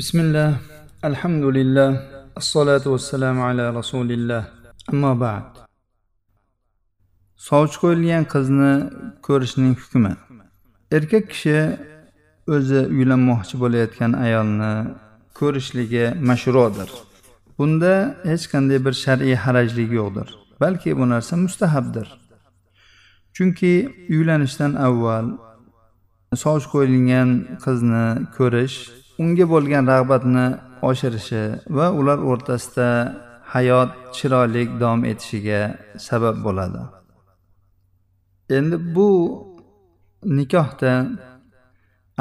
bismillah alhamdulillah assalotu vassalamu ala rasulillah. Ammo ba'd. Sovchi qo'yilgan qizni ko'rishning hukmi. Erkak kishi o'zi uylanmoqchi bo'layotgan ayolni ko'rishligi mashrudir. Bunda hech qanday bir shar'iy harajlik yo'qdir balki bu narsa mustahabdir chunki uylanishdan avval sovchi qo'yilgan qizni ko'rish unga bo'lgan rag'batni oshirishi va ular o'rtasida hayot chiroyli davom etishiga sabab bo'ladi. Endi bu nikohda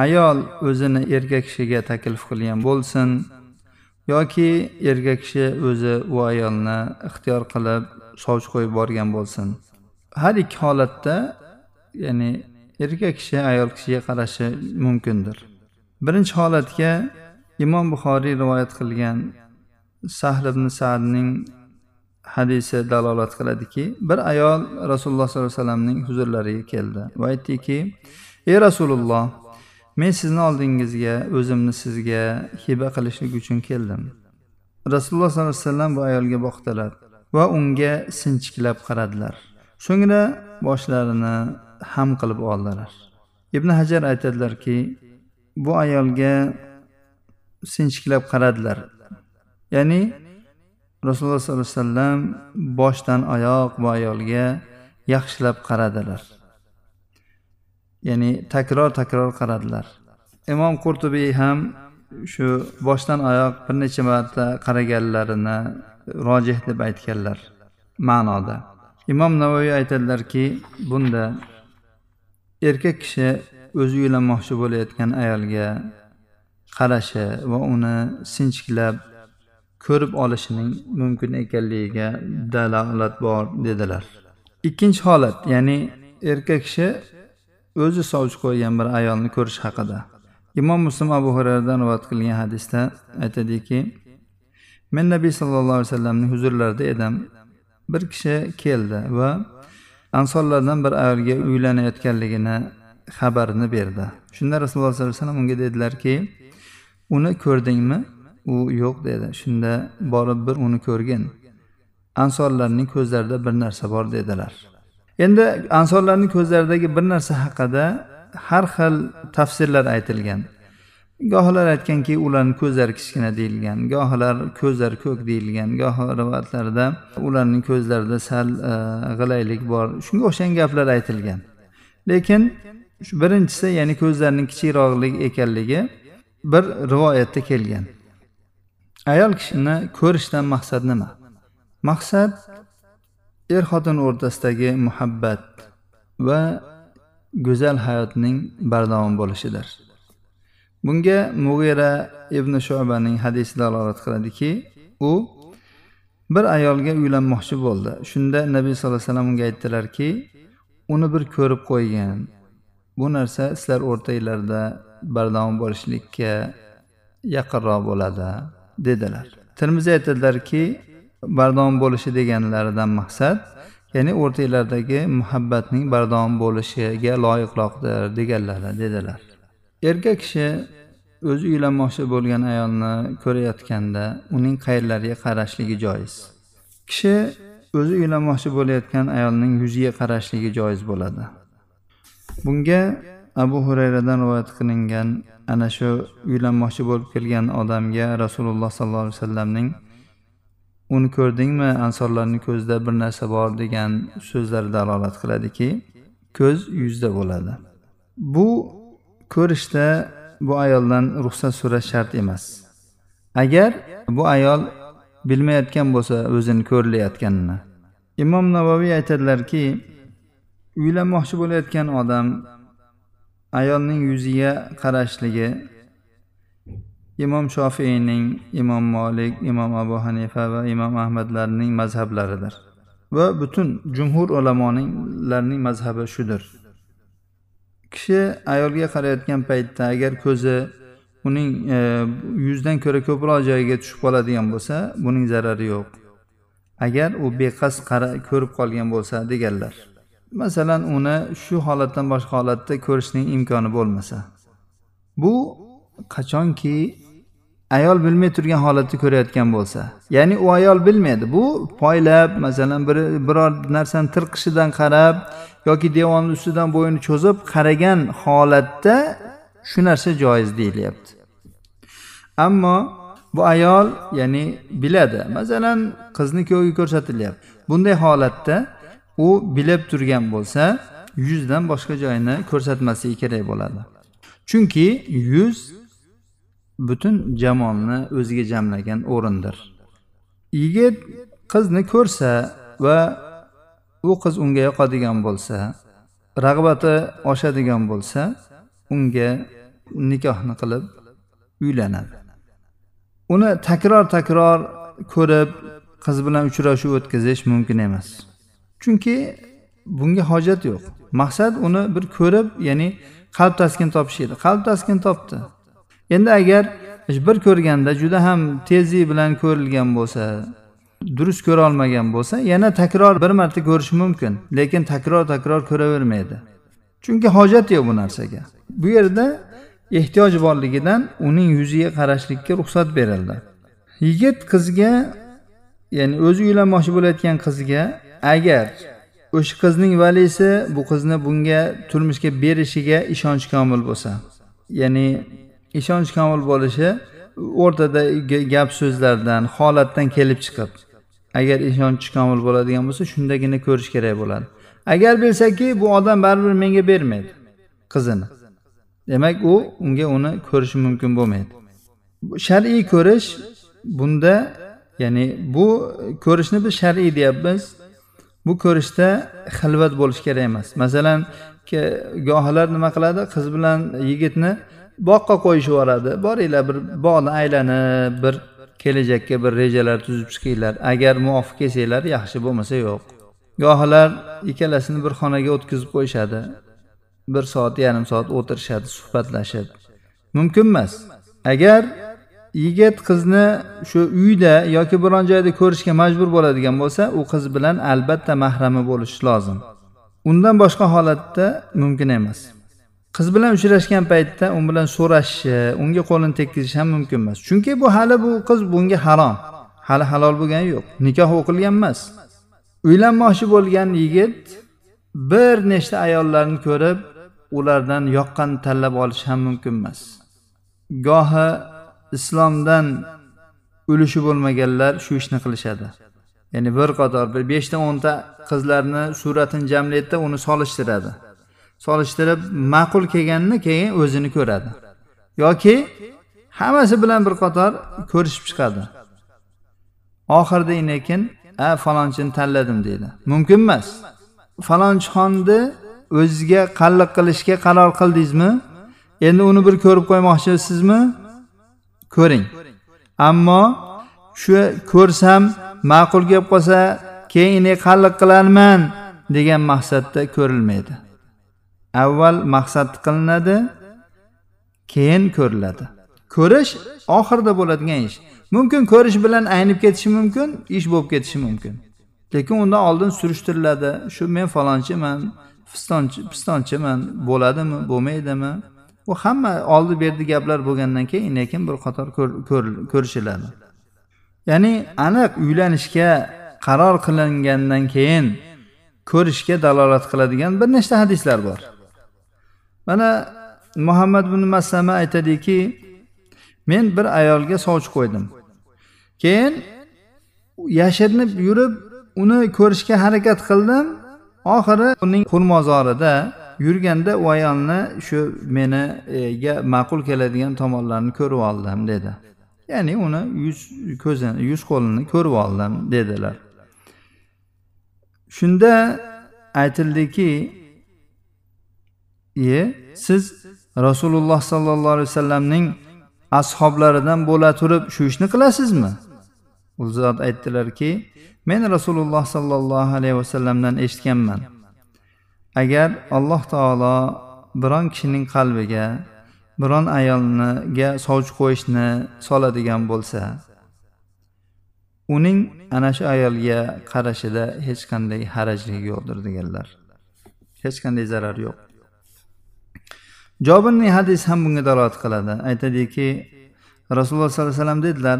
ayol o'zini erkak kishiga taklif qilgan bo'lsin yoki erkak kishi o'zi u ayolni ixtiyor qilib sovchi qo'yib borgan bo'lsin. Har ikki holatda ya'ni erkak kishi ayol kishiga qarashi mumkindir. Birinchi holatga imom buxoriy rivoyat qilgan sahl ibn sadning hadisi dalolat qiladiki bir ayol rasululloh sollallohu alayhi vasallamning huzurlariga keldi va aytdiki ey rasululloh men sizni oldingizga o'zimni sizga hiba qilishlik uchun keldim. Rasululloh sollallohu alayhi vasallam bu ayolga boqdilar va unga sinchiklab qaradilar. So'ngra boshlarini ham qilib oldilar. Ibn hajar aytadilarki bu ayolga sinchiklab qaradilar. Ya'ni rasululloh sollallohu alayhi vasallam boshdan oyoq bu ayolga yaxshilab qaradilar. Ya'ni takror takror qaradilar. Imom qurtubiy ham shu boshdan oyoq bir necha marta qaraganlarini rojih deb aytganlar ma'noda. Imom navoiy aytadilarki bunda erkak kishi o'zi uylanmoqchi bo'layotgan ayolga qarashi va uni sinchiklab ko'rib olishining mumkin ekanligiga dalolat bor dedilar. Ikkinchi holat ya'ni erkak kishi o'zi sovchi qo'ygan bir ayolni ko'rish haqida. Imom muslim abu hurayradan rivoyat qilgan hadisda aytadiki men nabiy sallallohu alayhi vasallamning huzurlarida edim. Bir kishi keldi va ansorlardan bir ayolga uylanayotganligini xabarini berdi. Shunda rasululloh sollallohu alayhi vasallam unga dedilarki uni ko'rdingmi? U yo'q dedi. Shunda borib bir uni ko'rgin. Ansorlarning ko'zlarida bir narsa bor dedilar. Endi ansorlarning ko'zlaridagi bir narsa haqida har xil tafsirlar aytilgan. Gohilar aytganki ularni ko'zlari kichkina deyilgan. Gohilar ko'zlari ko'k deyilgan. Gohi rivoyatlarda ularning ko'zlarida sal e, g'ilaylik bor. Shunga o'xshagan gaplar aytilgan. Lekin shu birinchisi ya'ni ko'zlarining kichikroqlik ekanligi bir rivoyatda kelgan. Ayol kishini ko'rishdan maqsad nima? Maqsad er xotin o'rtasidagi muhabbat va go'zal hayotning bardavom bo'lishidir. Bunga mug'ira ibn shubaning hadisi dalolat qiladiki u bir ayolga uylanmoqchi bo'ldi. Shunda nabiy sallallohu alayhi vasallam unga aytdilarki uni bir ko'rib qo'ygin. Bu narsa sizlar o'rtanglarda bardavom bo'lishlikka yaqinroq bo'ladi dedilar. Termiziy aytadilarki bardavom bo'lishi deganlaridan maqsad ya'ni o'rtanglardagi muhabbatning bardavom bo'lishiga loyiqroqdir deganlari dedilar. Erkak kishi o'zi uylanmoqchi bo'lgan ayolni ko'rayotganda uning qayerlariga qarashligi joiz. Kishi o'zi uylanmoqchi bo'layotgan ayolning yuziga qarashligi joiz bo'ladi. Bunga abu hurayradan rivoyat qilingan ana shu uylanmoqchi bo'lib kelgan odamga rasululloh sollallohu alayhi vasallamning uni ko'rdingmi ansorlarni ko'zida bir narsa bor degan so'zlari dalolat qiladiki ko'z yuzda bo'ladi. Bu ko'rishda bu ayoldan ruxsat so'rash shart emas. Agar bu ayol bilmayotgan bo'lsa o'zini ko'rilayotganini. Imom navoiy aytadilarki uylanmoqchi bo'layotgan odam ayolning yuziga qarashligi imom shofiyning imom molik imom abu hanifa va imom ahmadlarning mazhablaridir. Va butun jumhur ulamolarning mazhabi shudir. Kishi ayolga qarayotgan paytda agar ko'zi uning e, yuzdan ko'ra ko'proq joyiga tushib qoladigan bo'lsa buning zarari yo'q. Agar u beqasd ko'rib qolgan bo'lsa deganlar. Masalan uni shu holatdan boshqa holatda ko'rishning imkoni bo'lmasa. Bu qachonki ayol bilmay turgan holatda ko'rayotgan bo'lsa. Ya'ni u ayol bilmaydi. Bu poylab masalan bir biror narsani tirqishidan qarab yoki devonni ustidan bo'yini cho'zib qaragan holatda shu narsa joiz deyilyapti. Ammo bu ayol ya'ni biladi. Masalan qizni kuyovga ko'rsatilyapti. Bunday holatda u bilib turgan bo'lsa yuzdan boshqa joyini ko'rsatmasligi kerak bo'ladi. Chunki yuz butun jamolni o'ziga jamlagan o'rindir. Yigit qizni ko'rsa va u qiz unga yoqadigan bo'lsa rag'bati oshadigan bo'lsa unga nikohni qilib uylanadi. Uni takror takror ko'rib qiz bilan uchrashuv o'tkazish mumkin emas. Chunki bunga hojat yo'q. Maqsad uni bir ko'rib ya'ni qalb taskin topish edi. Qalb taskin topdi. Endi agar bir ko'rganda juda ham tezlik bilan ko'rilgan bo'lsa durust ko'ra olmagan bo'lsa yana takror bir marta ko'rishi mumkin lekin takror takror ko'ravermaydi. Chunki hojat yo'q bu narsaga. Bu yerda ehtiyoj borligidan uning yuziga qarashlikka ruxsat berildi. Yigit qizga ya'ni o'zi uylanmoqchi bo'layotgan qizga agar o'sha qizning valisi bu qizni bunga turmushga berishiga ishonch komil bo'lsa ya'ni ishonch komil bo'lishi o'rtada gap so'zlardan holatdan kelib chiqib agar ishonch komil bo'ladigan bo'lsa shundagina ko'rish kerak bo'ladi. Agar bilsaki bu odam baribir menga bermaydi qizini demak u unga uni ko'rishi mumkin bo'lmaydi. Shar'iy ko'rish bunda ya'ni bu ko'rishni biz shar'iy deyapmiz. Bu ko'rishda xilvat bo'lishi kerak emas. Masalan gohilar nima qiladi? Qiz bilan yigitni boqqa qo'yishib yuboradi. Boringlar bir bog'ni aylanib bir kelajakka bir rejalar tuzib chiqinglar. Agar muvofiq kelsanglar yaxshi bo'lmasa yo'q. Gohilar ikkalasini bir xonaga o'tkazib qo'yishadi. Bir soat yarim soat o'tirishadi suhbatlashib. Mumkin emas. Agar yigit qizni shu uyda yoki biron joyda ko'rishga majbur bo'ladigan bo'lsa u qiz bilan albatta mahrami bo'lishi lozim. Undan boshqa holatda mumkin emas. Qiz bilan uchrashgan paytda u bilan so'rashishi unga qo'lini tekkizishi ham mumkin emas. Chunki bu hali bu qiz bunga harom hali halol bo'lgani yo'q nikoh o'qilgan emas. Uylanmoqchi bo'lgan yigit bir nechta ayollarni ko'rib ulardan yoqqanini tanlab olish ham mumkin emas. Gohi islomdan ulushi bo'lmaganlar shu ishni qilishadi. Ya'ni bir qator bir beshta o'nta qizlarni suratini jamlaydida uni solishtiradi. Solishtirib ma'qul kelganini keyin o'zini ko'radi. Yoki hammasi bilan bir qator ko'rishib chiqadi. Oxirida lekin a falonchini tanladim deydi. Mumkin emas. Falonchixonni o'zizga qalliq qilishga qaror qildingizmi? Endi uni bir ko'rib qo'ymoqchisizmi? Ko'ring. Ammo shu ko'rsam ma'qul kelib qolsa keyin qalliq qilarman degan maqsadda ko'rilmaydi. Avval maqsad qilinadi keyin ko'riladi. Ko'rish oxirida bo'ladigan ish. Mumkin ko'rish bilan aynib ketishi mumkin ish bo'lib ketishi mumkin. Lekin undan oldin surishtiriladi. Shu men falonchiman pistonchiman bo'ladimi bo'lmaydimi? U hamma oldi berdi gaplar bo'lgandan keyin lekin bir qator ko'rishiladi. Ya'ni aniq uylanishga qaror qilingandan keyin ko'rishga dalolat qiladigan bir nechta hadislar bor. Mana muhammad ibn maslama aytadiki men bir ayolga sovchi qo'ydim. Keyin yashirinib yurib uni ko'rishga harakat qildim. Oxiri uning xurmozorida yurganda u ayolni shu meniga e, ma'qul keladigan tomonlarini ko'rib oldim dedi. Ya'ni uni yuz ko'zini yuz qo'lini ko'rib oldim dedilar. Shunda aytildiki e siz rasululloh sollallohu alayhi vasallamning ashoblaridan bo'la turib shu ishni qilasizmi? U zot aytdilarki men rasululloh sollallohu alayhi vasallamdan eshitganman. Agar alloh taolo biron kishining qalbiga biron ayolniga sovchi qo'yishni soladigan bo'lsa uning ana shu ayolga qarashida hech qanday harajlik yo'qdir deganlar. Hech qanday zarar yo'q. Jobirning hadisi ham bunga dalolat qiladi. Aytadiki rasululloh sollallohu alayhi vasallam dedilar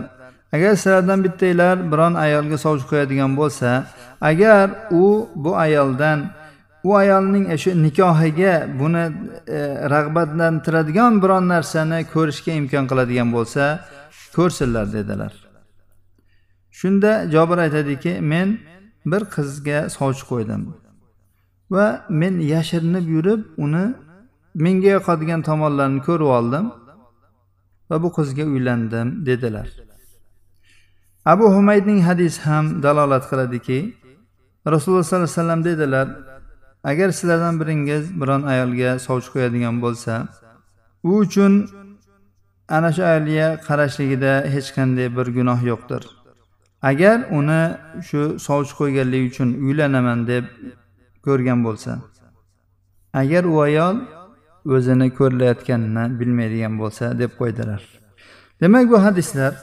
agar sizlardan bittanglar biron ayolga sovchi qo'yadigan bo'lsa agar u bu ayoldan u ayolning shu nikohiga buni e, rag'batlantiradigan biron narsani ko'rishga imkon qiladigan bo'lsa ko'rsinlar dedilar. Shunda jobir aytadiki men bir qizga sovchi qo'ydim va men yashirinib yurib uni menga yoqadigan tomonlarini ko'rib oldim va bu qizga uylandim dedilar. Abu humaydning hadisi ham dalolat qiladiki rasululloh sollallohu alayhi vasallam dedilar agar sizlardan biringiz biron ayolga sovchi qo'yadigan bo'lsa u uchun ana shu ayolga qarashligida hech qanday bir gunoh yo'qdir. Agar uni shu sovchi qo'yganligi uchun uylanaman deb ko'rgan bo'lsa agar u ayol o'zini ko'rilayotganini bilmaydigan bo'lsa deb qo'ydilar. Demak bu hadislar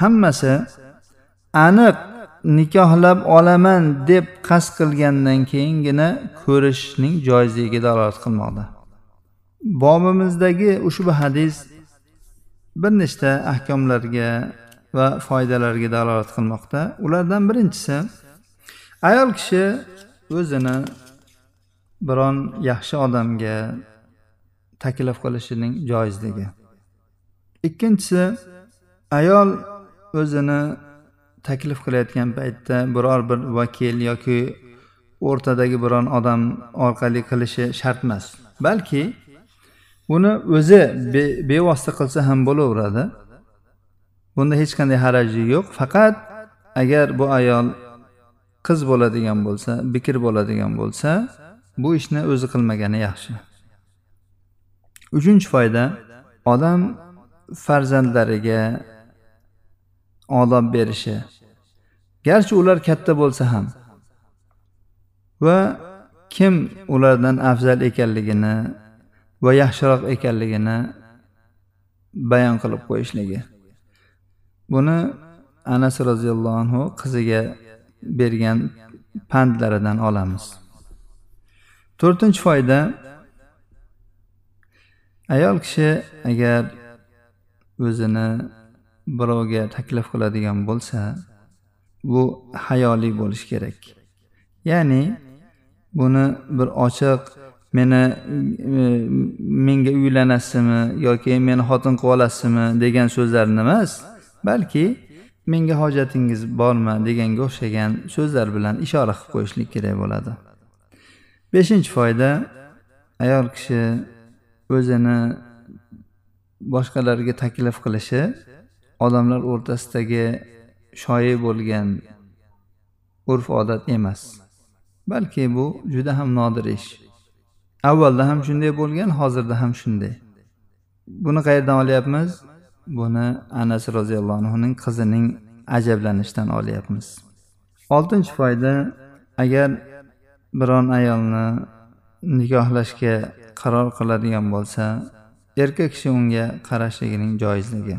hammasi aniq nikohlab olaman deb qasd qilgandan keyingina ko'rishning joizligiga dalolat qilmoqda. Bobimizdagi ushbu hadis bir nechta ahkomlarga va foydalarga dalolat qilmoqda. Ulardan birinchisi ayol kishi o'zini biron yaxshi odamga taklif qilishining joizligi. Ikkinchisi ayol o'zini taklif qilayotgan paytda biror bir vakil yoki o'rtadagi biron odam orqali qilishi shart emas. Balki uni o'zi be, bevosita qilsa ham bo'laveradi. Bunda hech qanday haraji yo'q. Faqat agar bu ayol qiz bo'ladigan bo'lsa bikr bo'ladigan bo'lsa bu ishni o'zi qilmagani yaxshi. Uchinchi foyda odam farzandlariga odob berishi. Garchi ular katta bo'lsa ham va kim ulardan afzal ekanligini va yaxshiroq ekanligini bayon qilib qo'yishligi. Buni anas roziyallohu anhu qiziga bergan pandlaridan olamiz. To'rtinchi foyda. Ayol kishi agar o'zini birovga taklif qiladigan bo'lsa bu hayoli bo'lishi kerak. Ya'ni buni bir ochiq meni e, menga uylanasizmi yoki meni xotin qilib olasizmi degan so'zlarni emas balki menga hojatingiz bormi deganga o'xshagan so'zlar bilan ishora qilib qo'yishlik kerak bo'ladi. Beshinchi foyda ayol kishi o'zini boshqalarga taklif qilishi odamlar o'rtasidagi shoyi bo'lgan urf odat emas. Balki bu juda ham nodir ish. Avvalda ham shunday bo'lgan hozirda ham shunday. Buni qayerdan olyapmiz? Buni anas roziyallohu anhuning qizining ajablanishidan olyapmiz. Oltinchi foyda agar biron ayolni nikohlashga qaror qiladigan bo'lsa erkak kishi unga qarashligining joizligi.